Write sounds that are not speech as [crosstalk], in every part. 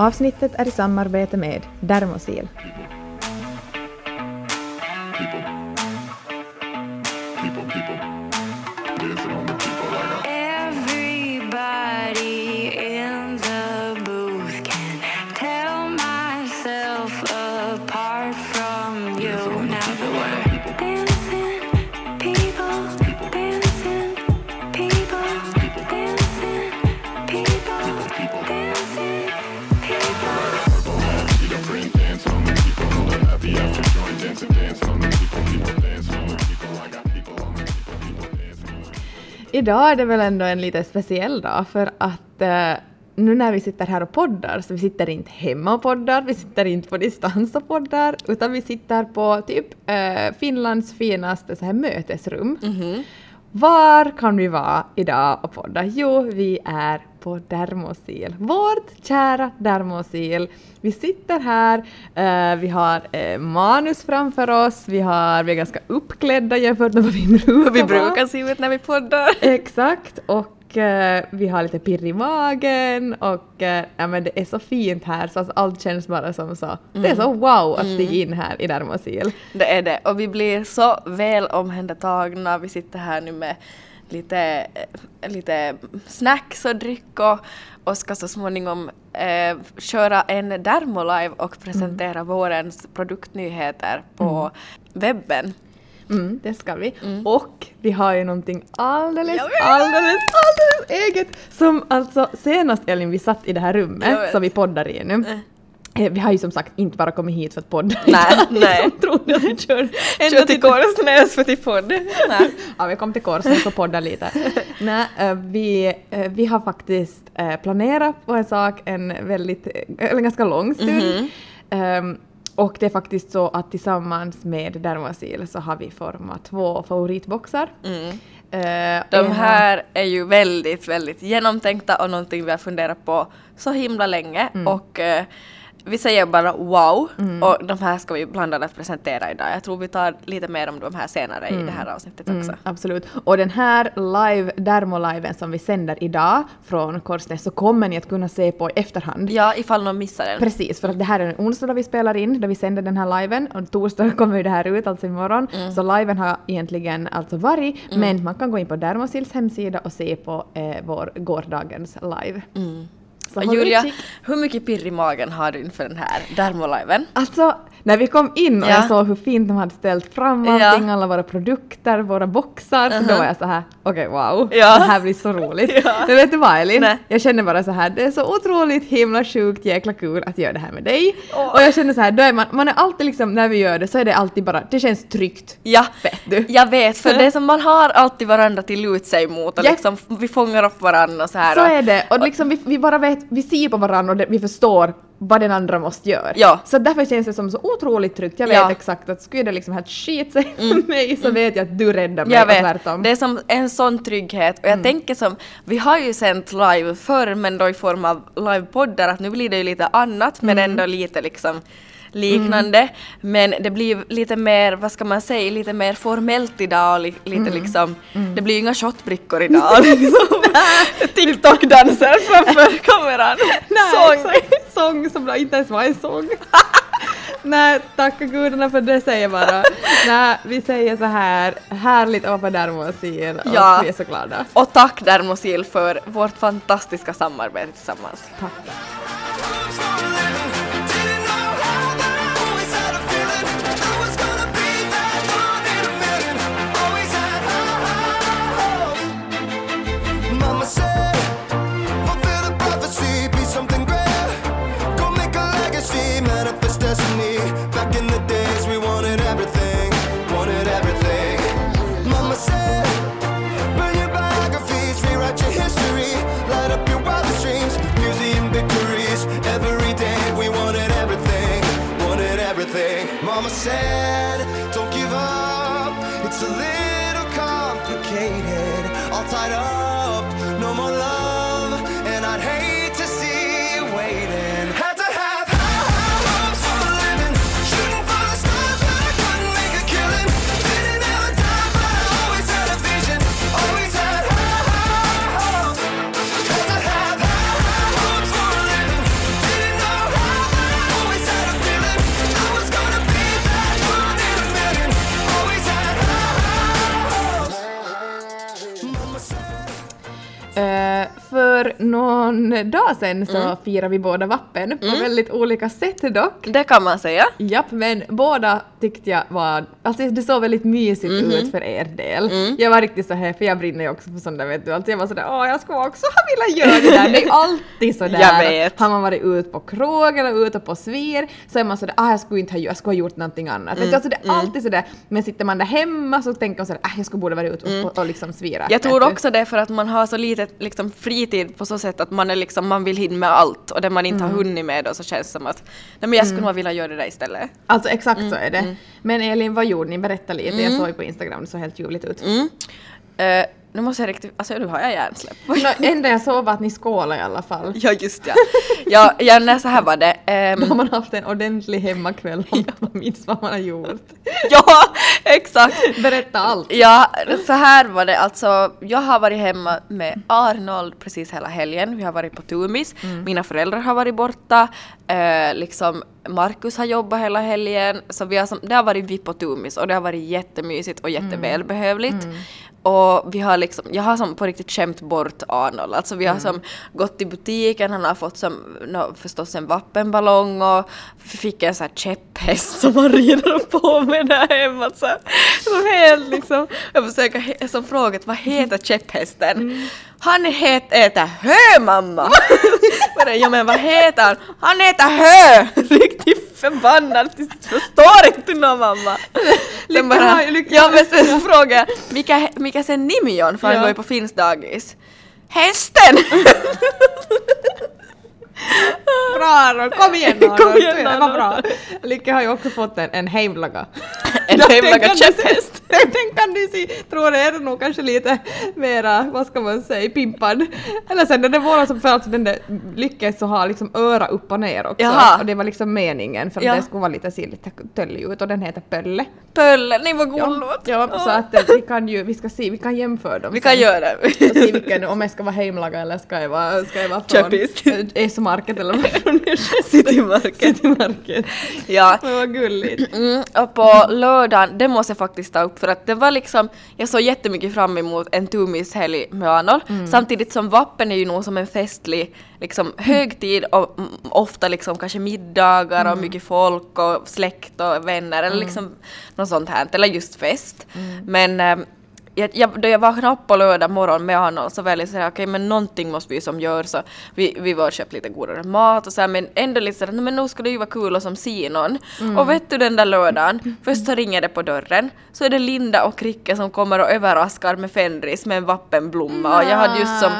Avsnittet är i samarbete med Dermosil. Idag är det väl ändå en lite speciell dag för att eh, nu när vi sitter här och poddar så vi sitter inte hemma och poddar, vi sitter inte på distans och poddar utan vi sitter på typ eh, Finlands finaste så här mötesrum. Mhm. Var kan vi vara idag och podda? Jo, vi är på Dermosil. Vårt kära Dermosil. Vi sitter här, eh, vi har eh, manus framför oss, vi, har, vi är ganska uppklädda jämfört med vad vi brukar Vi vara. brukar se ut när vi poddar. Exakt, och vi har lite pirr i magen och eh, ja, men det är så fint här så att allt känns bara som så. Det är så wow att stiga in här i Dermosil. Det är det. Och vi blir så väl omhändertagna. Vi sitter här nu med lite, eh, lite snacks och dryck och, och ska så småningom eh, köra en Dermolive och presentera vårens produktnyheter på webben. Mm, det ska vi. Och vi har ju någonting alldeles, alldeles, alldeles eget som alltså senast Elin vi satt i det här rummet som vi poddar i nu. Eh, Vi har ju som sagt inte bara kommit hit för att podda. Nej, nej. som trodde att vi kör Kör till Korsnäs för till podd. [laughs] Nej. Ja, vi kom till Korsnäs och poddade lite. [laughs] Nej, eh, vi, vi har faktiskt planerat på en sak en väldigt, en ganska lång stund. Ehm, och det är faktiskt så att tillsammans med Dermasil så har vi format två favoritboxar. Eh, De ena- här är ju väldigt, väldigt genomtänkta och någonting vi har funderat på så himla länge. Och eh, vi säger bara wow och de här ska vi bland annat presentera idag. Jag tror vi tar lite mer om de här senare i det här avsnittet också. Mm, absolut. Och den här live, Dermoliven som vi sänder idag från Korsnäs så kommer ni att kunna se på i efterhand. Ja, ifall någon missar den. Precis, för att det här är en onsdag då vi spelar in, då vi sänder den här liven, och torsdag kommer ju det här ut, alltså imorgon. Så liven har egentligen alltså varit, men man kan gå in på Dermosils hemsida och se på eh, vår gårdagens live. Så Och Julia, utkik. hur mycket pirr i magen har du inför den här Dermoliven? Alltså, när vi kom in och Ja. jag såg hur fint de hade ställt fram Ja. allting, alla våra produkter, våra boxar, så då var jag så här, okej wow, Ja. det här blir så roligt. [laughs] Ja. Men vet du vad Elin? Nej. Jag känner bara så här, det är så otroligt himla sjukt jäkla kul att göra det här med dig. Åh. Och jag känner så här, då är man, man är alltid liksom, när vi gör det så är det alltid bara, det känns tryggt. Ja, Vet du? jag vet, för [laughs] det är som man har alltid varandra till luta sig mot och Ja. liksom vi fångar upp varandra och så här. Så och, är det, och liksom vi, vi bara vet, vi ser på varandra och vi förstår vad den andra måste göra. Ja. Så därför känns det som så otroligt tryggt. Jag vet Ja. Mm. exakt att skulle det liksom här skit sig för mig så vet jag att du räddar mig Jag och vet, tvärtom. Mm. det är som en sån trygghet och jag tänker som, vi har ju sänt live förr men då i form av livepoddar att nu blir det ju lite annat men Mm. ändå lite liksom liknande. Men det blir lite mer, vad ska man säga, lite mer formellt idag och li, lite Mm. liksom, det blir ju inga shotbrickor idag [laughs] liksom. TikTok-danser framför [laughs] kameran. Nej, Sång. sång som inte ens var en sång. [laughs] Nej, tacka gudarna för det säger bara. Nej, vi säger så här, härligt att vara på Dermosil och Ja. vi är så glada. Och tack Dermosil för vårt fantastiska samarbete tillsammans. Tack. Manifest destiny. Back in the days, we wanted everything, wanted everything. Mama said, någon dag sen så Mm. firar vi båda vappen på väldigt olika sätt dock. Det kan man säga. Japp, men båda tyckte jag var, alltså det såg väldigt mysigt Mhm. ut för er del. Mm. Jag var riktigt så här, för jag brinner ju också för sånt där vet du, alltså jag var sådär åh jag skulle också ha velat göra det där. Det är alltid sådär. [laughs] Jag vet. Har man varit ute på krog eller ute på svir så är man sådär, ah jag skulle inte ha, gjort- jag skulle ha gjort någonting annat. Vet du, alltså det är alltid sådär, men sitter man där hemma så tänker man sådär, ah jag skulle borde varit ute och, och liksom svira. Jag tror också det för att man har så lite liksom, fritid på så sätt att man är liksom, man vill hinna med allt och det man inte har hunnit med då så känns det som att nej men jag skulle nog vilja göra det där istället. Alltså exakt Mm, så är det. Men Elin, vad gjorde ni? Berätta lite, jag såg ju på Instagram, det såg helt ljuvligt ut. Mm. Nu måste jag riktigt, alltså nu har jag hjärnsläpp. [laughs] Nå, enda jag såg var att ni skålade i alla fall. ja just ja. ja, ja nej, så här var det. Ehm, Då har man haft en ordentlig hemmakväll om man minns vad man har gjort. [laughs] ja, exakt. Berätta allt. Ja, så här var det alltså. Jag har varit hemma med Arnold precis hela helgen. Vi har varit på Tumis. Mina föräldrar har varit borta. Eh, liksom Markus har jobbat hela helgen. Så vi har det har varit vi på Tumis och det har varit jättemysigt och jättevälbehövligt. Och vi har liksom, jag har som på riktigt skämt bort Arnold. Alltså vi har som gått till butiken, han har fått som, no, förstås en vappenballong och fick en sån här käpphäst som han rider på med där hemma. Så, som helt liksom, jag försöker som frågat vad heter käpphästen? Han het, äter hö mamma! [laughs] Ja men vad heter han? Han äter hö! Riktigt förbannad, tills förstår inte någon mamma. Sen bara, ja men sen frågar jag, vilka, vilka sen Nimion? För han Ja. går ju på finsk dagis. Hästen! Bra då, kom igen Arnold! [laughs] Kom igen, bra. Lycke har ju också fått en, en heimlaga. [laughs] En Ja, den se- käpphäst. Den kan [laughs] du se, tror jag är nog kanske lite mera, vad ska man säga, pimpad. Eller sen är det våra som för alltså den där Lycke så har liksom öra upp och ner också. Jaha. Och det var liksom meningen för att Ja. det skulle vara lite, se lite töllig ut och den heter Pölle. Pölle, nej vad Ja, gulligt! ja, så att eh, vi kan ju, vi ska se, vi kan jämföra dem Vi kan sen. göra det. och se vilken, om jag ska vara heimlaga eller ska jag vara, ska jag vara från Köpis. eh, S-market eller vad [laughs] City Market. City Market. Ja. Men vad gulligt. Mm, och på lördagen, det måste jag faktiskt ta upp. För att det var liksom, jag såg jättemycket fram emot en tumishelg med Arnold. Samtidigt som vappen är ju nog som en festlig liksom, högtid och mm, ofta liksom kanske middagar och mycket folk och släkt och vänner eller liksom något sånt här, eller just fest. Men ehm, jag, jag, då jag vaknade upp på lördag morgon med honom så var jag lite såhär, okej men någonting måste vi som göra så vi, vi var och köpte lite godare mat och så här, men ändå lite såhär, "Nej, men nu ska det ju vara kul att som se någon. Och vet du den där lördagen, först så ringer det på dörren, så är det Linda och Kricke som kommer och överraskar med Fenris med en vappenblomma och jag hade just som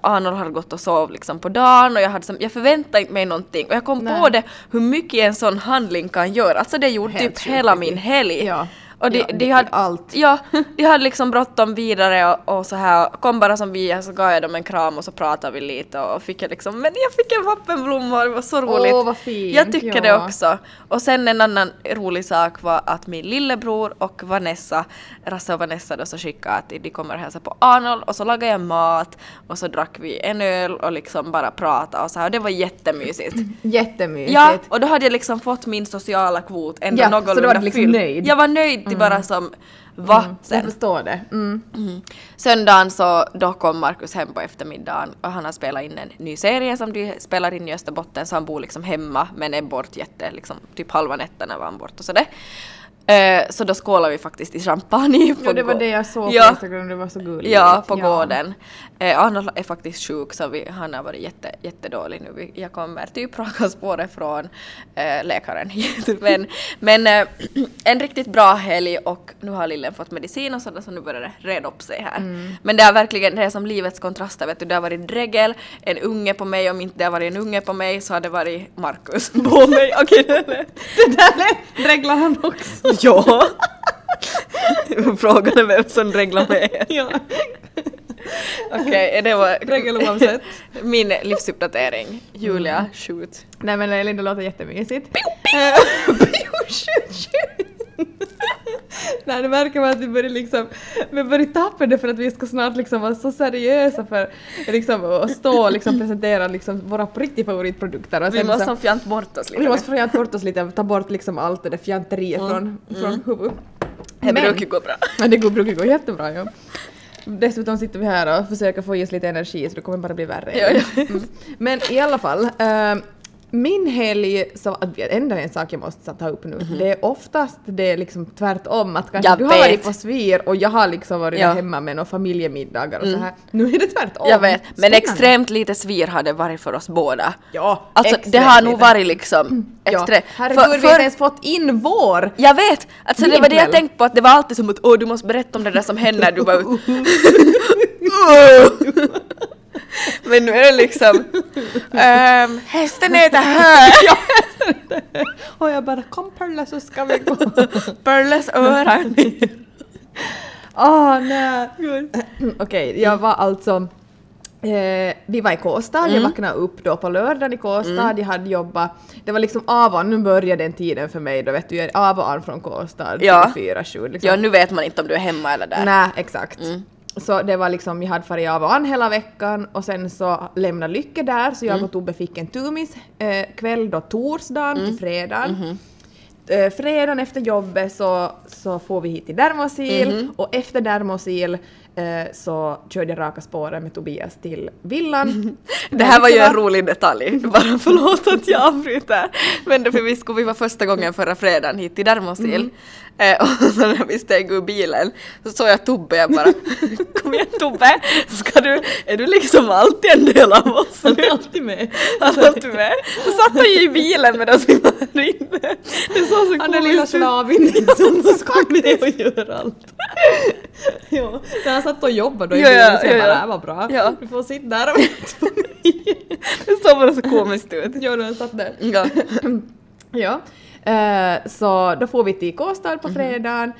Arnold hade gått och sov liksom på dagen och jag hade som, jag förväntade inte mig någonting och jag kom på Nej. det hur mycket en sån handling kan göra, alltså det gjorde Helt typ hela min helg. Ja. Och de, Ja, de hade, allt. [laughs] Ja, de hade liksom bråttom vidare och, och så här, kom bara som vi så gav jag dem en kram och så pratade vi lite och fick jag liksom, men jag fick en vappenblomma och det var så roligt. Åh, vad fint, Jag tycker ja. det också. Och sen en annan rolig sak var att min lillebror och Vanessa, Rasse och Vanessa då så skickade att de kommer och hälsa på Arnold och så lagade jag mat och så drack vi en öl och liksom bara pratade och så här och det var jättemysigt. [laughs] Jättemysigt. Ja, och då hade jag liksom fått min sociala kvot ändå Ja, så någorlunda var du liksom fylld. nöjd? Jag var nöjd till bara som va Jag sen. förstår det. Mm. Mm. Söndagen så då kom Markus hem på eftermiddagen och han har spelat in en ny serie som de spelar in i Österbotten så han bor liksom hemma men är bort jätte, liksom typ halva nätterna var han bort och sådär. Eh, så då skålade vi faktiskt i champagne. på Ja, det var det jag såg Ja. på Instagram, det var så gulligt. Ja, på gården. Eh, Arnold är faktiskt sjuk så vi, han har varit jätte, jättedålig nu. Vi, jag kommer typ raka spåret från eh, läkaren hit. [laughs] men men eh, en riktigt bra helg och nu har lillen fått medicin och sådär så nu börjar det reda upp sig här. Men det är verkligen det är som livets kontraster vet du. Det har varit dregel, en unge på mig om inte det har varit en unge på mig så har det varit Markus på mig. [laughs] Okej, lät- Det där lät- reglar han också. [laughs] [laughs] Ja. Frågan är vem som reglar med. [laughs] ja. Okej, det var Regel oavsett. min livsuppdatering. Julia, shoot. Nej men Elin, det låter jättemysigt. [laughs] Nej, det verkar vara att vi börjar liksom, vi börjar tappa det för att vi ska snart liksom vara så seriösa för liksom att stå och liksom presentera liksom våra på riktigt favoritprodukter. Och Vi måste så, som fjant bort oss lite. vi måste fjanta bort oss lite, ta bort liksom allt det där fjanteriet från, från huvudet. Det brukar gå bra. Ja, det brukar gå jättebra ja. dessutom sitter vi här och försöker få i oss lite energi så det kommer bara bli värre. Ja, ja. Mm. Men i alla fall, eh, min helg, så, ändå en sak jag måste ta upp nu, det är oftast det är liksom tvärtom att kanske. Jag du har varit på svir och jag har liksom varit Ja. Mm. hemma med några familjemiddagar och så här. Nu är det tvärtom. Jag vet, men Spännande. extremt lite svir har det varit för oss båda. Ja, Alltså det har nog varit liksom Ja, extremt. herregud, vi har inte ens fått in vår! Jag vet! Alltså det var det jag tänkte på att det var alltid som att åh du måste berätta om det där som hände när du var [laughs] [laughs] [laughs] Men nu är det liksom ehm, hästen äter [laughs] hö, Och jag bara kom Perla så ska vi gå. Börles öron. Åh nej! Okej, jag var alltså Eh, vi var i Kåstad, jag vaknade upp då på lördagen i Kåstad, jag hade jobbat, det var liksom av och nu började den tiden för mig då vet du, jag är av och an från Kåstad Ja. till fyra, sju liksom. Ja nu vet man inte om du är hemma eller där. Nej, exakt. Så det var liksom, jag hade farit av och an hela veckan och sen så lämnade Lycke där så jag och Tobbe fick en tumis eh, kväll då torsdagen till fredagen. Eh, fredagen efter jobbet så, så får vi hit till Dermosil och efter Dermosil eh, så körde jag raka spåren med Tobias till villan. [laughs] Det här var ju en rolig detalj, [laughs] bara förlåt att jag avbryter. Men det för vi skulle, vi var första gången förra fredagen hit till Dermosil. Eh, [laughs] och så när vi steg ur bilen så såg jag Tobbe, jag bara [laughs] Kom igen Tobbe! Ska du, är du liksom alltid en del av oss? Han är alltid med. Han är alltid med. Så satt han ju i bilen medan vi var här inne. Det såg så Han är lilla slavin liksom, så ska med och gör allt. [laughs] ja, när han satt och jobbade då i Ja, bilen så jag ja, bara, det här var bra. Ja. Du får sitta där och. Det såg bara så komiskt ut. Ja, när han satt där. Ja. Ja, så då får vi till Kåstad Mhm. på fredagen.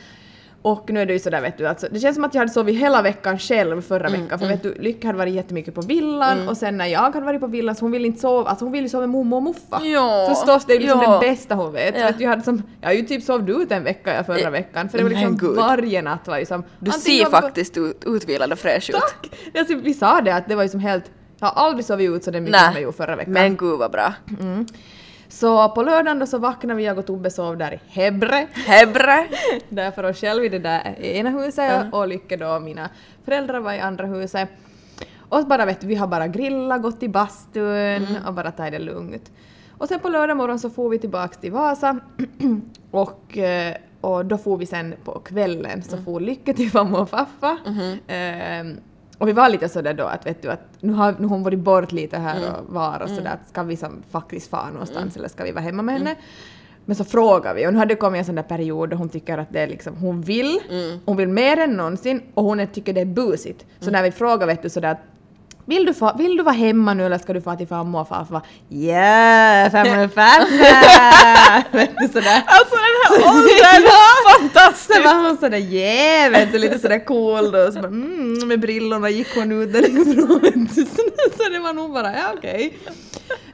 Och nu är det ju sådär vet du, alltså, det känns som att jag hade sovit hela veckan själv förra Mm, veckan för vet du, Lycka hade varit jättemycket på villan och sen när jag hade varit på villan så hon ville inte sova, alltså hon ville ju sova med mormor och moffa. Ja, Förstås, det är liksom ja. det bästa hon vet. Ja. Vet du, jag, hade som, jag har ju typ sovit ut en vecka jag förra Eh, veckan för det var liksom gud. varje natt var ju som... Du ser var- faktiskt ut, utvilad och fräsch ut. Tack! Alltså, vi sa det att det var ju som helt... Jag har aldrig sovit ut så det mycket som jag gjorde förra veckan. men gud vad bra. Så på lördagen då så vaknade vi, jag och Tobbe sov där i Hebre. Hebre. [laughs] Där för oss själv i det där ena huset och Lycke då, mina föräldrar var i andra huset. Och bara vet vi har bara grillat, gått i bastun och bara tagit det lugnt. Och sen på lördag morgon så får vi tillbaks till Vasa [clears throat] och, eh, och då får vi sen på kvällen så får Lycke till farmor och faffa. Ehm, och vi var lite sådär då att vet du att nu har, nu har hon varit bort lite här och var och sådär att ska vi som faktiskt fara någonstans eller ska vi vara hemma med henne? Men så frågar vi och nu har det kommit en sån där period då hon tycker att det är liksom, hon vill, hon vill mer än någonsin och hon tycker det är busigt. Så när vi frågar vet du sådär att vill du, få, vill du vara hemma nu eller ska du få till farmor och farfar? Ja, farmor och farfar! vet du sådär. Alltså åldern! [laughs] Fantastiskt! Så var hon sådär vet du, lite sådär cool då. Så bara, mm, med brillorna gick hon ut vet du. [laughs] Så, det var nog bara, ja okej.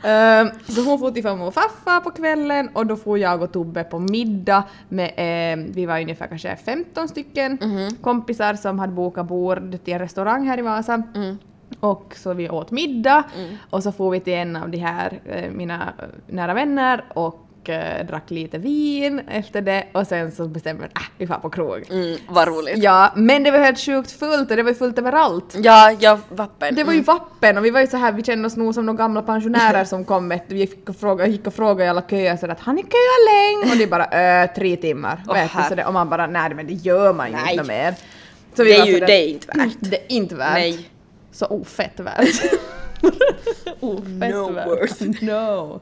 Ehm, så hon får till farmor och farfar på kvällen och då får jag och Tobbe på middag med, ehm, vi var ungefär kanske 15 stycken kompisar som hade bokat bord till en restaurang här i Vasa. Och så vi åt middag och så får vi till en av de här, eh, mina eh, nära vänner och eh, drack lite vin efter det och sen så bestämmer vi att äh, vi får på krog. Mm, vad roligt. Ja, men det var helt sjukt fullt och det var ju fullt överallt. Ja, ja, vappen. Det var ju vappen och vi var ju så här, vi kände oss nog som några gamla pensionärer [laughs] som kom du, vi fick och fråga, gick och frågade i alla köer sådär att har ni köat länge? Och de bara äh, tre timmar. Åh, vet du, så det, och man bara nej men det gör man ju Nej. inte mer. Så Det är ju- det är inte värt. [laughs] Det är inte värt. Nej. Så ofett värt. [laughs] ofett No värt. worth. [laughs] No.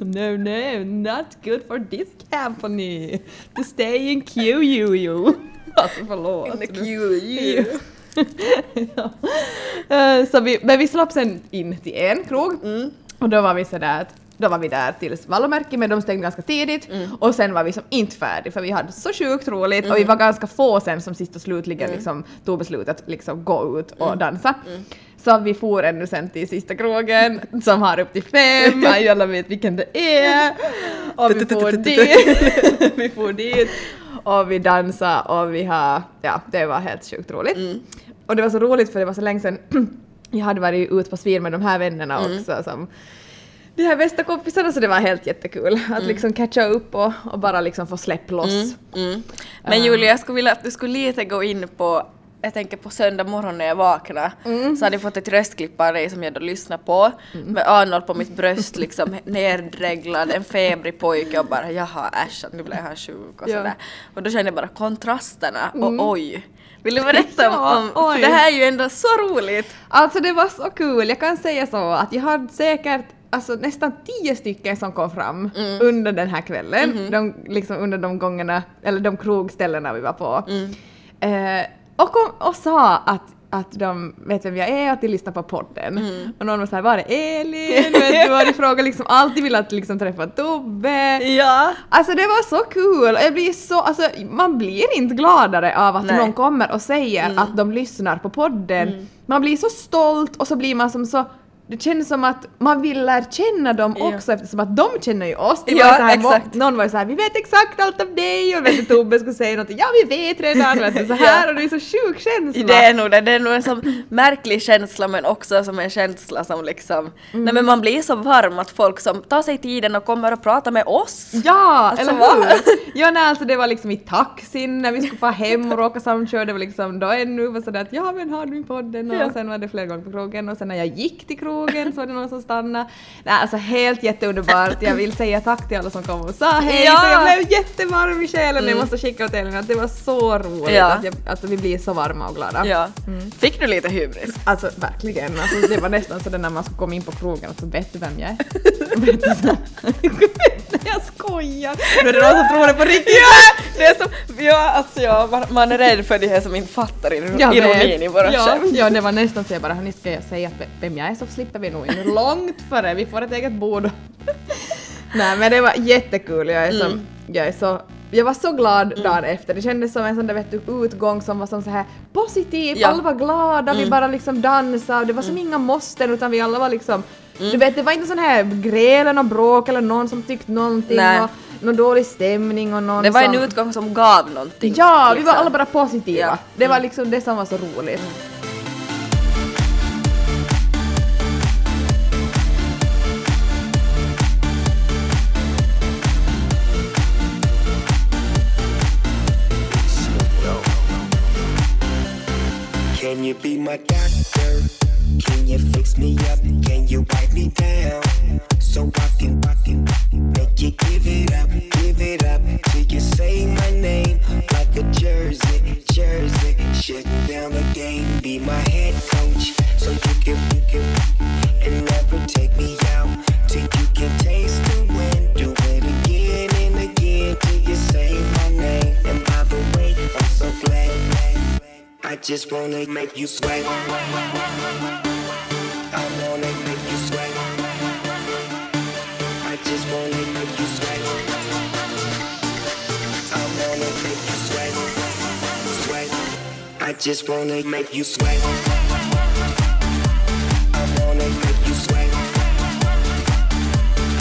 no, no, not good for this company. To stay in queue, you, you. [laughs] Alltså förlåt. In the queue, you. [laughs] ja. Eh, så vi, men vi slapp sen in till en krog och då var vi sådär att då var vi där tills Vallomärke men de stängde ganska tidigt och sen var vi som inte färdiga för vi hade så sjukt roligt och vi var ganska få sen som sist och slutligen liksom tog beslutet att liksom gå ut och dansa. Så vi for ännu sen till sista krogen som har upp till fem, alla vet vilken det är. Och vi for dit, [laughs] vi for dit och vi dansade och vi har, ja det var helt sjukt roligt. Och det var så roligt för det var så länge sedan [clears throat] jag hade varit ute på svir med de här vännerna också som de här bästa kompisarna så det var helt jättekul att liksom catcha upp och, och bara liksom få släpp loss. Mm. Men Julia, jag skulle vilja att du skulle lite gå in på jag tänker på söndag morgon när jag vaknade Mm. så hade jag fått ett röstklipp av dig som jag då lyssnade på med Arnold på mitt bröst liksom neddreglad, en febrig pojke och bara jaha äsch nu blev han sjuk och Ja. sådär. Och då kände jag bara kontrasterna och oj. Vill du berätta om, Ja, om för det här är ju ändå så roligt. Alltså det var så kul, jag kan säga så att jag har säkert alltså, nästan tio stycken som kom fram Mm. under den här kvällen, Mhm. de, liksom under de gångerna, eller de krogställena vi var på. Mm. Eh, och, kom, och sa att att de vet vem jag är och att de lyssnar på podden. Mm. Och någon var såhär, var är Elin? vet du, och de frågade liksom alltid vill att liksom träffa Tobbe. Ja. Alltså det var så kul! Och Jag blir så, alltså, man blir inte gladare av att Nej. någon kommer och säger att de lyssnar på podden. Man blir så stolt och så blir man som så det känns som att man vill lära känna dem Ja. också eftersom att de känner ju oss. Det Ja, var så här, exakt. Någon var ju såhär vi vet exakt allt om dig och vet du, Tobbe skulle säga någonting ja vi vet redan vet du, så [laughs] här Ja. och det är så sjuk känsla. Det är nog det, det är nog en sån märklig känsla men också som en känsla som liksom, Mm. nej men man blir så varm att folk som tar sig tiden och kommer och pratar med oss. Ja, Alltså, eller hur? Ja, nej, alltså det var liksom i taxin när vi skulle få hem och råka samköra, det var liksom då ännu var sådär att ja men har du podden och Ja. sen var det flera gånger på krogen och sen när jag gick till krogen så var det någon som stannade. Nej, alltså helt jätteunderbart. Jag vill säga tack till alla som kom och sa hej Ja. för jag blev jättevarm i själen. Jag Mm. måste skicka åt Elin att det var så roligt Ja. att, jag, att vi blir så varma och glada. Ja. Fick du lite hybris? Alltså verkligen, alltså, det var nästan så när man skulle komma in på krogen att så vet du vem jag är? [laughs] [laughs] Jag skojar! Nu är det någon som tror det på riktigt! Ja, det är som, ja alltså ja, man, man är rädd för de här som inte fattar ironin i våra ja, skämt. ja, det var nästan så jag bara, hörni ska jag säga att vem jag är så slipper vi nog in långt före, vi får ett eget bord. [laughs] Nej men det var jättekul, jag är, som, jag är så jag var så glad dagen efter, det kändes som en sån där vet du, utgång som var som så här positiv, Ja. alla var glada, vi bara liksom dansade, det var som inga måsten utan vi alla var liksom Du vet det var inte sån här gräl eller bråk eller någon som tyckte någonting Nej. och någon dålig stämning och någon Det var som... en utgång som gav någonting. Ja, vi var liksom. alla bara positiva. Ja. Det var liksom det som var så roligt. Can you be my doctor? Can you fix me up? Can you wipe me down? So I can, I can make you give it up, give it up till you say my name like a jersey, jersey. Shut down the game, be my head coach, so you can, you can, and never take me I just wanna make you sweat. I wanna make you sweat. I just wanna make you sweat. I wanna make you sweat. Sweat. I just wanna make you sweat. I wanna make you sweat.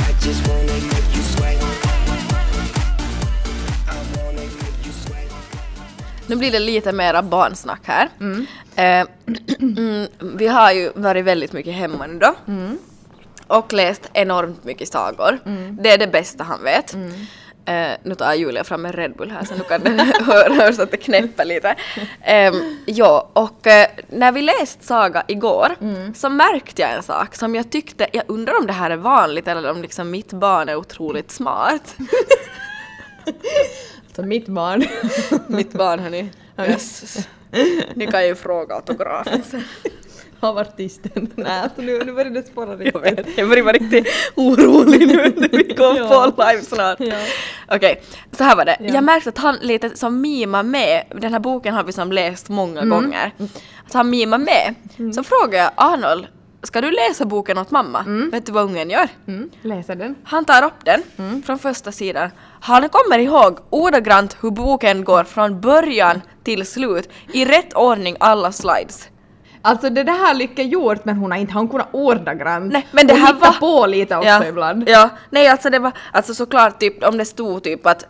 I just wanna Nu blir det lite mera barnsnack här. Eh, mm, vi har ju varit väldigt mycket hemma nu då. Och läst enormt mycket sagor. Det är det bästa han vet. Eh, nu tar Julia fram en Red Bull här så nu kan [laughs] hö- höras att det knäpper lite. Ehm, ja, och eh, när vi läst saga igår så märkte jag en sak som jag tyckte, jag undrar om det här är vanligt eller om liksom mitt barn är otroligt smart. [laughs] Så mitt barn. [laughs] mitt barn hörni. Jösses. Ni kan ju fråga autografen sen. [laughs] Av artisten. Nej, alltså nu, nu börjar det spåra Jag riktigt. vet, jag börjar vara riktigt orolig nu när vi går Ja. på live snart. Ja. Okej, så här var det. Ja. Jag märkte att han lite som mimar med, den här boken har vi som läst många Mm. gånger. Att han mimar med. Så frågade jag Arnold, ska du läsa boken åt mamma? Vet du vad ungen gör? Mm, läser den. Han tar upp den Mm. från första sidan. Han kommer ihåg ordagrant hur boken går från början till slut i rätt ordning alla slides. Alltså det där har Lycka gjort men hon har inte han kunnat ordagrant. Nej, men det hon här var- på lite också ja, ibland. Ja, nej alltså det var, alltså såklart typ om det stod typ att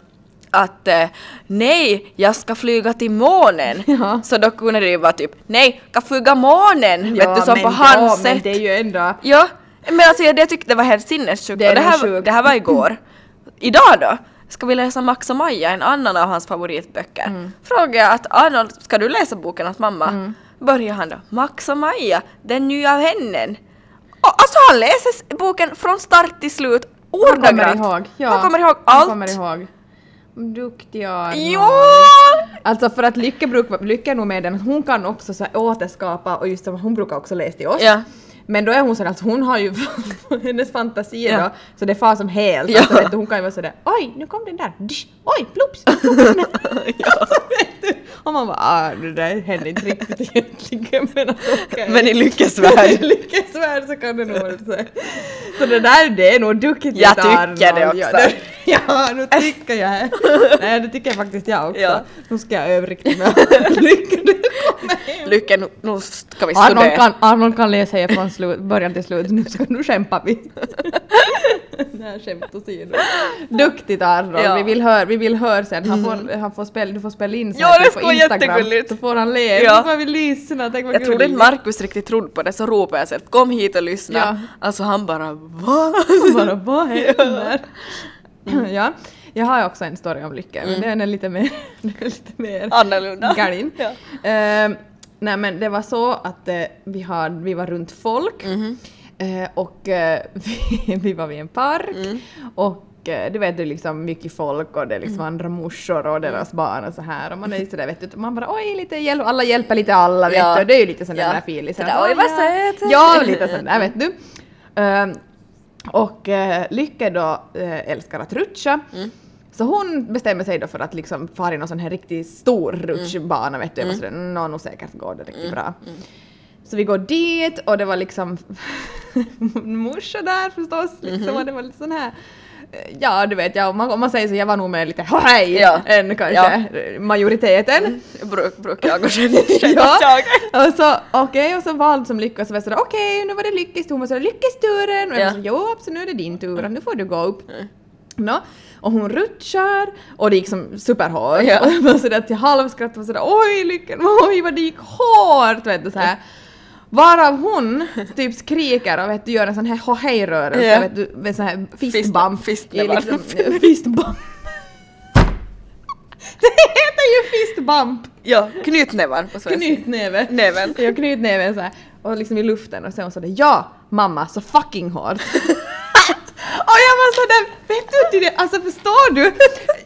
att eh, nej, jag ska flyga till månen. [laughs] Ja. Så då kunde det ju vara typ nej, jag ska flyga månen. vet du, som men, på hans ja, sätt. men det är ju ändå... Ja, men alltså jag, jag tyckte det var helt sinnessjukt. Det det, här, det här var igår. Idag då? Ska vi läsa Max och Maja, en annan av hans favoritböcker? Mm. Frågar jag att Arnold, ska du läsa boken åt mamma? Börjar han då, Max och Maja, den nya vännen. Och, alltså han läser boken från start till slut, Han kommer ordagrant. ihåg. Ja, han kommer ihåg Han allt. kommer ihåg. Duktig Arnold. Ja! Alltså för att Lycka, bruk, Lycka är nog med den hon kan också så återskapa och just som hon brukar också läsa till oss. Ja. Men då är hon sådär, alltså hon har ju [laughs] hennes fantasi Ja. då, så det far som helt. Ja. Alltså, vet du, hon kan ju vara sådär, oj nu kom den där, Dysch, oj plups! [laughs] alltså, vet du, och man bara, ah, det där hände inte riktigt egentligen men alltså, okej. Men i Lyckes värld. [laughs] I värld så kan det nog vara så. Så det där, det är nog duktigt Jag tycker det Arnold. Ja, också. det- Ja, nu tycker jag. Nej, det tycker faktiskt jag också. Ja. Nu ska jag överrikta mig. Lycka du kommer hem. Lycka, nu, nu ska vi Arnold studera. kan, Arnold kan läsa från slut, början till slut. Nu, ska, nu kämpar vi. [laughs] Det här skämt åsido. Duktigt Arnold. Ja. Vi vill höra, vi vill höra sen. Han får, han får spela, du får spela in så Ja, det skulle vara jättegulligt. Så får han läsa. Ja. Får vi lyssna. Tänk vad Jag trodde inte. Markus riktigt trodde på det så ropade jag att kom hit och lyssna. Ja. Alltså han bara va? Bara vad [laughs] händer? [clears throat] ja. Jag har också en story om lycka, men den är lite mer, [laughs] lite mer Annorlunda. galin. Ja. Eh, nej men det var så att eh, vi, har, vi var runt folk Mhm. eh, och eh, [laughs] vi, vi var vid en park Mm. och eh, du vet det är liksom mycket folk och det är liksom Mm. andra morsor och deras barn och så här och man är ju sådär vet du, man bara oj lite hjälp, alla hjälper lite alla vet Ja. du, det är ju lite sån Ja. där feeling. Så Det där, att, oj, vad söt. Ja, lite sån där vet du. Ehm, och uh, Lycke då eh, älskar att rutscha. Mm. Så hon bestämmer sig då för att liksom fara i någon sån här riktigt stor Mm. rutschbana vet du. Jag var sådär, nå nog säkert går det riktigt bra. Så vi går dit och det var liksom [laughs] morsa där förstås. Liksom, Mhm. och det var lite sån här eh, Ja, du vet, ja, om, man, om man säger så, jag var nog med lite hej Ja. än kanske Ja. Mm. majoriteten. Bruk, brukar jag gå [laughs] själv Ja, jag. och så okej, och så valde som lyckas så var sådär okej, nu var det Lyckes hon var sådär Lyckes turen och jag Ja. var sådär jo, så nu är det din tur, nu får du gå upp. Nå, och hon rutschar och det gick som superhårt Ja. och jag var sådär till halvskratt och sådär oj Lycken, [laughs] oj vad det gick hårt vet du såhär. Varav hon typ skriker och vet du gör en sån här hej-rörelse, Ja. vet du, med sån här Fist- fistbump. fistnävar. i liksom, fistbump. [laughs] Det heter ju fistbump! Ja, knytnävar på svenska. Knytnäve. Näven. Jag knytnäven såhär och liksom i luften och sen hon sådär ja mamma så fucking hårt. [laughs] och jag var sådär, vet du inte det, alltså förstår du?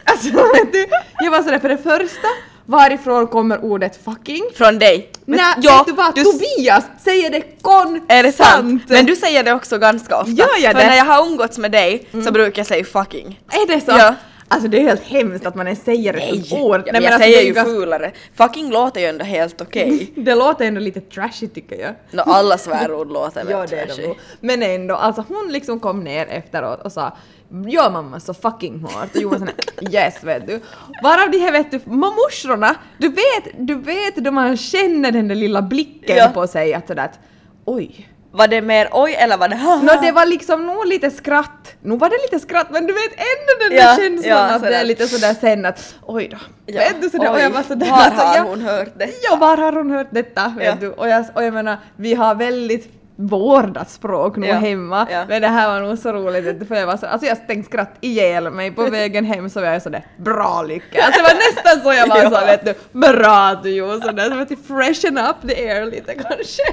Alltså [laughs] vet du, jag var sådär för det första, varifrån kommer ordet fucking? Från dig. Men- Nej, ja, vet du vad? du Tobias säger det konstant! Är det sant? Men du säger det också ganska ofta. Gör jag För det? när jag har umgåtts med dig så brukar jag säga fucking. Är det så? Ja. Alltså det är helt hemskt att man ens säger ett sånt ord. Ja, Nej, men jag alltså, säger ju ganska- fulare. Fucking låter ju ändå helt okej. [laughs] Det låter ändå lite trashy tycker jag. Nå, alla svärord låter [laughs] väl Ja trashy. det. Men ändå, alltså hon liksom kom ner efteråt och sa Ja mamma så fucking hårt och sån här [laughs] yes vet du. Varav de här vet du, morsorna, du vet, du vet då man känner den där lilla blicken Ja. på sig att sådär att oj. Var det mer oj eller var det haha? Nå det var liksom nog lite skratt, nu var det lite skratt men du vet ändå den Ja, där känslan ja, att det är lite sådär sen att oj då. Ja. Vet du sådär och Oj, jag var sådär Var alltså, har jag, hon hört det? Ja, var har hon hört detta? Vet Ja. du? Och, jag, och jag menar, vi har väldigt vårdat språk nu Ja. hemma. Ja. Men det här var nog så roligt för jag var så, alltså jag tänkte skratt ihjäl mig på vägen hem så var jag sådär bra lycka. Alltså det var nästan så jag var [laughs] Ja. så vet du, bra du gjorde sådär, så att till freshen up the air lite kanske. [laughs]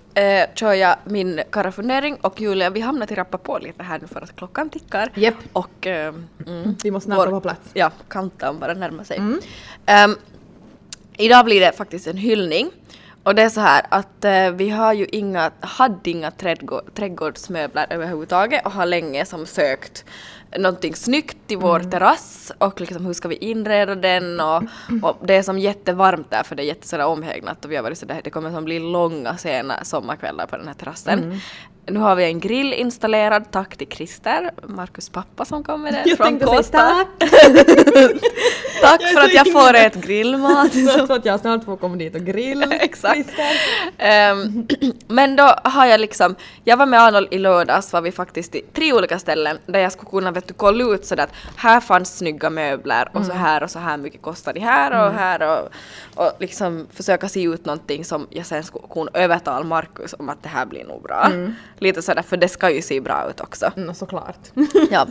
eh, kör jag min karafundering och Julia, vi hamnar till rappa på lite här nu för att klockan tickar. Japp. Och eh, mm, Vi måste snabbt vår- på plats. Ja, countdown bara närmar sig. Mm. Ehm, idag blir det faktiskt en hyllning. Och det är så här att eh, vi har ju inga, hade inga trädgård, trädgårdsmöbler överhuvudtaget och har länge som sökt någonting snyggt till vår Mm. terrass och liksom hur ska vi inreda den och, och det är som jättevarmt där för det är jätte sådär omhägnat och vi har varit sådär, det kommer som bli långa sena sommarkvällar på den här terrassen. Mm. Nu har vi en grill installerad, tack till Christer, Markus pappa som kom med den Jag från Kåsta. tack. [laughs] Tack för att jag himla- får ät grillmat. [laughs] Så att jag snart får komma dit och grilla. [laughs] Exakt. Ehm, [clears throat] men då har jag liksom, jag var med Arnold i lördags var vi faktiskt i tre olika ställen där jag skulle kunna vet du, kolla ut sådär att här fanns snygga möbler och så här och så här mycket kostar det här och här och, och liksom försöka se ut någonting som jag sen skulle kunna övertala Markus om att det här blir nog bra. Lite sådär för det ska ju se bra ut också. Mm, såklart. [laughs] Ja.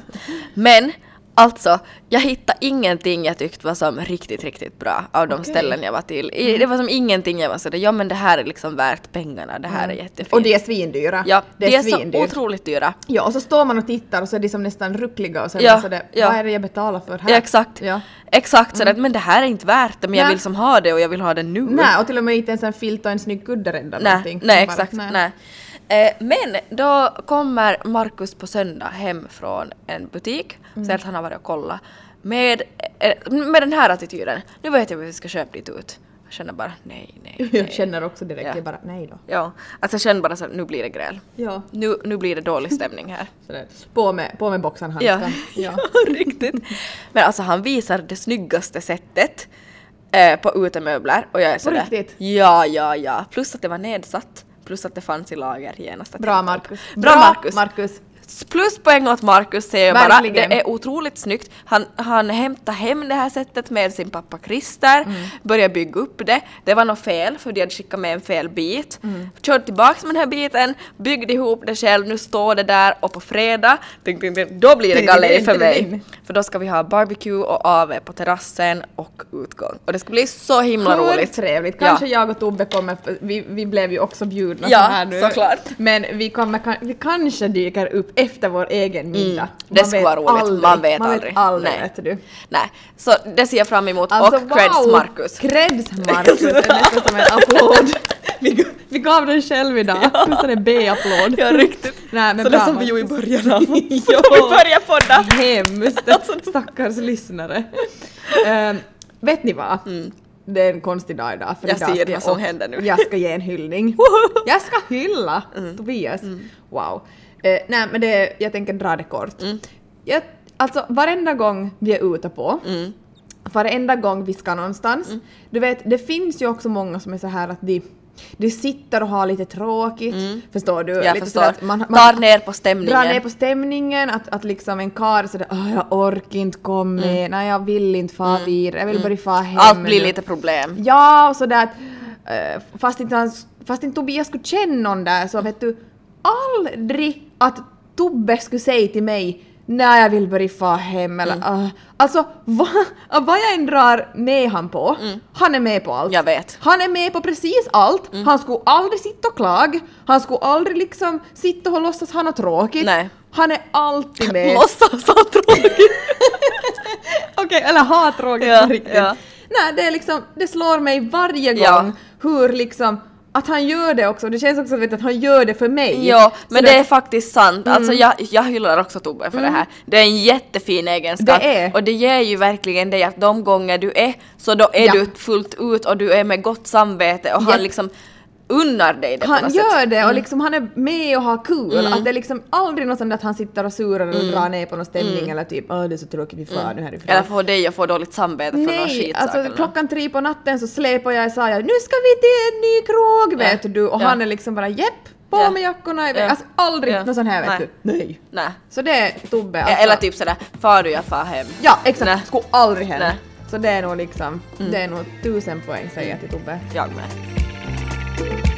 Men alltså, jag hittade ingenting jag tyckte var som riktigt, riktigt bra av de Okej. ställen jag var till. I- Det var som ingenting jag var sådär, ja men det här är liksom värt pengarna, det här är jättefint. Och de är svindyra. Ja, det är, de är så otroligt dyra. Ja, och så står man och tittar och så är de som nästan ruckliga och sen Ja, så det, ja. vad är det jag betalar för här? Ja, exakt. Ja. Exakt sådär, men det här är inte värt det, men jag Nej. vill som ha det och jag vill ha det nu. Nej, och till och med inte ens en filt och en snygg kudde räddar nej, någonting. nej Bara, exakt. Nej. Eh, men då kommer Markus på söndag hem från en butik, Mm. säger att han har varit och kollat, med, eh, med den här attityden. Nu vet jag vad vi ska köpa dit ut. Jag känner bara nej, nej, [laughs] nej. Jag känner också direkt, Ja. jag bara nej då. Ja, alltså jag känner bara så nu blir det gräl. Ja. Nu, nu blir det dålig stämning här. [laughs] Sådär. På med, på med boxen Ja, handskan. [laughs] ja. riktigt. Men alltså han visar det snyggaste sättet eh, på utemöbler och jag är sådär. riktigt? Ja, ja, ja. Plus att det var nedsatt. Plus att det fanns i lager genast. Bra. Markus. Bra Markus. Pluspoäng åt Markus säger jag bara. Verkligen. Det är otroligt snyggt. Han, han hämtade hem det här sättet med sin pappa Christer, Mm. började bygga upp det. Det var något fel för de hade skickat med en fel bit. Mm. Körde tillbaks med den här biten, byggde ihop det själv, nu står det där och på fredag, ding, ding, ding, då blir det galej för mig. För då ska vi ha barbecue och AV på terrassen och utgång. Och det ska bli så himla Hur roligt. trevligt. Ja. Kanske jag och Tobbe kommer, vi, vi blev ju också bjudna Ja, så här nu. såklart. Men vi, kommer, vi kanske dyker upp efter vår egen middag. det skulle vara roligt. Man vet man aldrig. Vet aldrig Nej. vet du. Nej, så det ser jag fram emot. Alltså, och creds wow! Marcus. Creds [laughs] Marcus är nästan som en applåd. [laughs] Vi, vi gav den själv idag. Ja. En B-applåd. Ja, riktigt. Nej, men Så bra, det som vi gjorde i början av [laughs] vi började podda. Hemskt. Stackars lyssnare. Ehm, vet ni vad? Det är en konstig dag idag. För Jag idag ser vad som händer nu. Jag ska ge en hyllning. jag ska hylla Tobias. Wow. Eh, nej men det, jag tänker dra det kort. Jag, alltså varenda gång vi är ute på varenda gång vi ska någonstans. Mm. Du vet, det finns ju också många som är så här att de, de sitter och har lite tråkigt. Förstår du? Mm. Jag lite förstår. att man, Tar ner på stämningen. Drar ner på stämningen, att, att liksom en karl sådär "Åh, jag orkar inte komma med, nej jag vill inte fara vidare, jag vill bara fara hem Mm. Allt blir nu." lite problem. Ja, och sådär att eh, fast inte, fast inte Tobias skulle känna någon där så vet du aldrig att Tobbe skulle säga till mig Nej, jag vill bara fara hem eller Mm. ah. Alltså vad, vad jag än drar med han på, han är med på allt. Mm. Jag vet. Mm. Han är med på precis allt. Han skulle aldrig sitta och klaga. Han skulle aldrig liksom sitta och låtsas ha något tråkigt. Nej. Han är alltid med. [laughs] Låtsas ha tråkigt. [laughs] Okej, eller ha tråkigt Ja, på riktigt. ja. Nej, det är liksom, det slår mig varje gång Ja. hur liksom, att han gör det också. Det känns också vet, att han gör det för mig. Ja, men det är faktiskt sant. Alltså Mm. jag, jag hyllar också Tobbe för det här. Det är en jättefin egenskap. Det är. Och det ger ju verkligen dig att de gånger du är så då är Ja. du fullt ut och du är med gott samvete och han Japp. liksom unnar dig det på han något gör sätt. det och liksom han är med och har kul. Att det är liksom aldrig något sånt att han sitter och surar eller drar ner på någon stämning eller typ åh det är så tråkigt vi far nu härifrån. Eller få dig att få dåligt samvete för någon Nej, skitsak alltså klockan tre på natten så släpar jag Isaiah, nu ska vi till en ny krog vet du och Ja. han är liksom bara jepp, på Ja. med jackorna iväg. Ja. Alltså aldrig Ja. något sånt här vet Nej. du. Nej. Nej. Så det är Tobbe alltså. Eller typ sådär, far du jag far hem. Ja exakt, Nej. skulle aldrig hända. Nej. Så det är nog liksom, det är nog tusen poäng säger jag till Tobbe. Jag med. Thank you.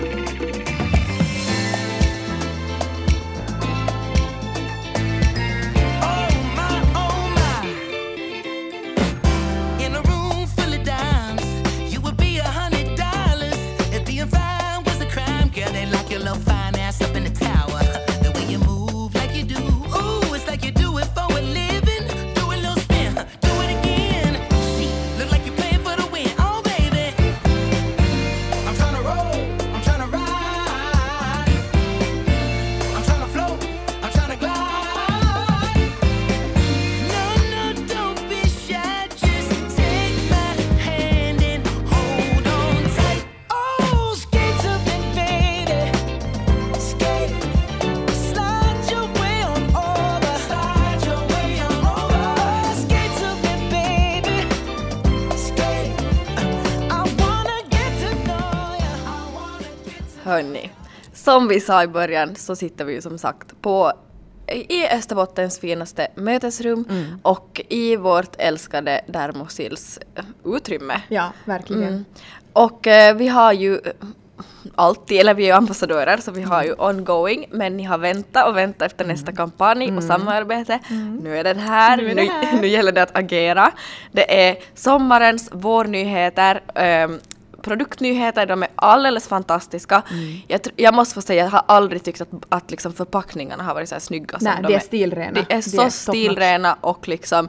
Som vi sa i början så sitter vi ju som sagt på i Österbottens finaste mötesrum och i vårt älskade Dermosils eh, utrymme. Ja, verkligen. Mm. Och eh, vi har ju eh, alltid, eller vi är ju ambassadörer så vi har ju ongoing men ni har väntat och väntat efter nästa kampanj och samarbete. Nu är den här, Nu det här. [laughs] nu gäller det att agera. Det är sommarens vårnyheter, ehm, produktnyheter, de är alldeles fantastiska. Jag, tr- jag måste få säga, jag har aldrig tyckt att, att liksom förpackningarna har varit så här snygga Nej, de de är stilrena. De är De så är top stilrena och liksom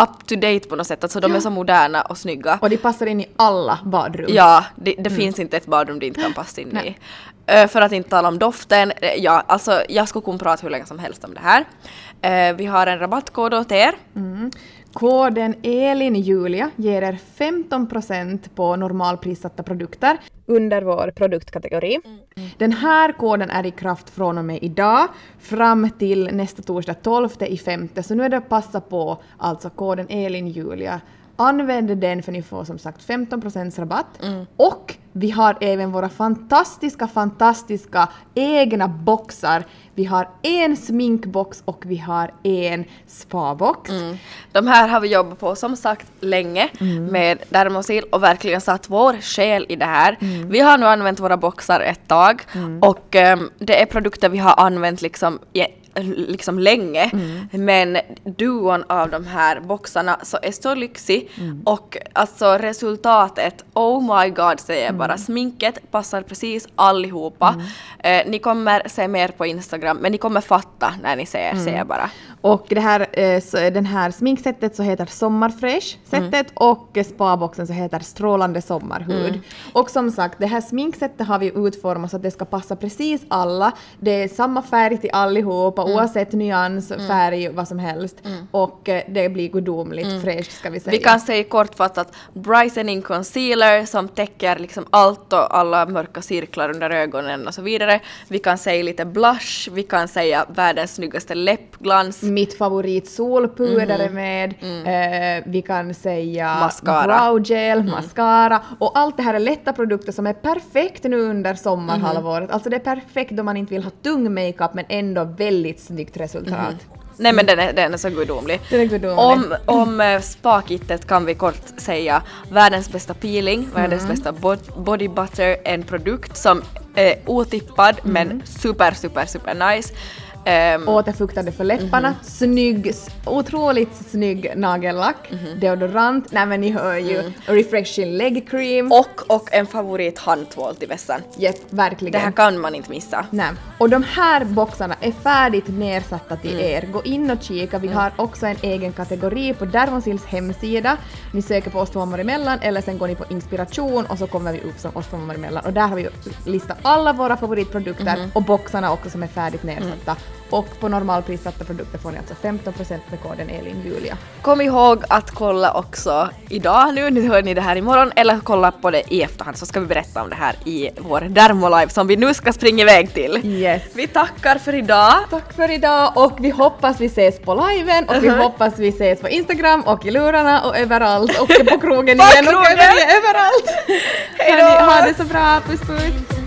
up to date på något sätt, alltså de är så moderna och snygga. Och de passar in i alla badrum. Ja, det, det finns inte ett badrum det inte kan passa in i. För att inte tala om doften, ja alltså jag skulle kunna prata hur länge som helst om det här. Vi har en rabattkod åt er. Koden ELINJULIA ger er 15% på normalprissatta produkter under vår produktkategori. Den här koden är i kraft från och med idag fram till nästa torsdag 12 i femte, så nu är det att passa på alltså koden ELINJULIA. Använd den för ni får som sagt 15% rabatt. Och vi har även våra fantastiska, fantastiska egna boxar. Vi har en sminkbox och vi har en spabox. De här har vi jobbat på som sagt länge med Dermosil och verkligen satt vår själ i det här. Vi har nu använt våra boxar ett tag och ehm, det är produkter vi har använt liksom liksom länge. Men duon av de här boxarna så är så lyxig. Och alltså resultatet, oh my god säger jag bara, sminket passar precis allihopa. Eh, ni kommer se mer på Instagram men ni kommer fatta när ni ser, säger jag bara. Och det här, eh, den här sminksättet så heter Sommarfresh-sättet och eh, spaboxen så heter Strålande sommarhud. Och som sagt, det här sminksättet har vi utformat så att det ska passa precis alla. Det är samma färg till allihopa oavsett nyans, färg, vad som helst. Och eh, det blir gudomligt fräscht ska vi säga. Vi kan säga kortfattat brightening concealer som täcker liksom allt och alla mörka cirklar under ögonen och så vidare. Vi kan säga lite blush, vi kan säga världens snyggaste läppglans. Mitt favorit solpuder är med, eh, vi kan säga Mascara. brow gel, mascara och allt det här är lätta produkter som är perfekt nu under sommarhalvåret. Alltså det är perfekt då man inte vill ha tung makeup men ändå väldigt snyggt resultat. Nej men den är, den är så gudomlig. Är gudomlig. Om, om eh, spakittet kan vi kort säga världens bästa peeling, världens bästa bod- body butter, en produkt som är otippad men super super super nice. Ehm, Återfuktande för läpparna, snygg, s- otroligt snygg nagellack, deodorant, nej men ni hör ju, refreshing leg cream. och, och en favorit handtvål till vässan. Japp, verkligen. Det här kan man inte missa. Nej. Och de här boxarna är färdigt nedsatta till er. Gå in och kika. Vi har också en egen kategori på Dermosils hemsida. Ni söker på oss två emellan eller sen går ni på inspiration och så kommer vi upp som oss två emellan. Och där har vi listat alla våra favoritprodukter och boxarna också som är färdigt nedsatta. Och på normalprissatta produkter får ni alltså 15% med koden ELINJULIA. Kom ihåg att kolla också idag nu, nu hör ni det här imorgon, eller kolla på det i efterhand så ska vi berätta om det här i vår Dermolive som vi nu ska springa iväg till. Yes. Vi tackar för idag. Tack för idag och vi hoppas vi ses på liven och vi hoppas vi ses på Instagram och i lurarna och överallt och på krogen [laughs] igen och överallt. Hej då! Ha det så bra, puss puss!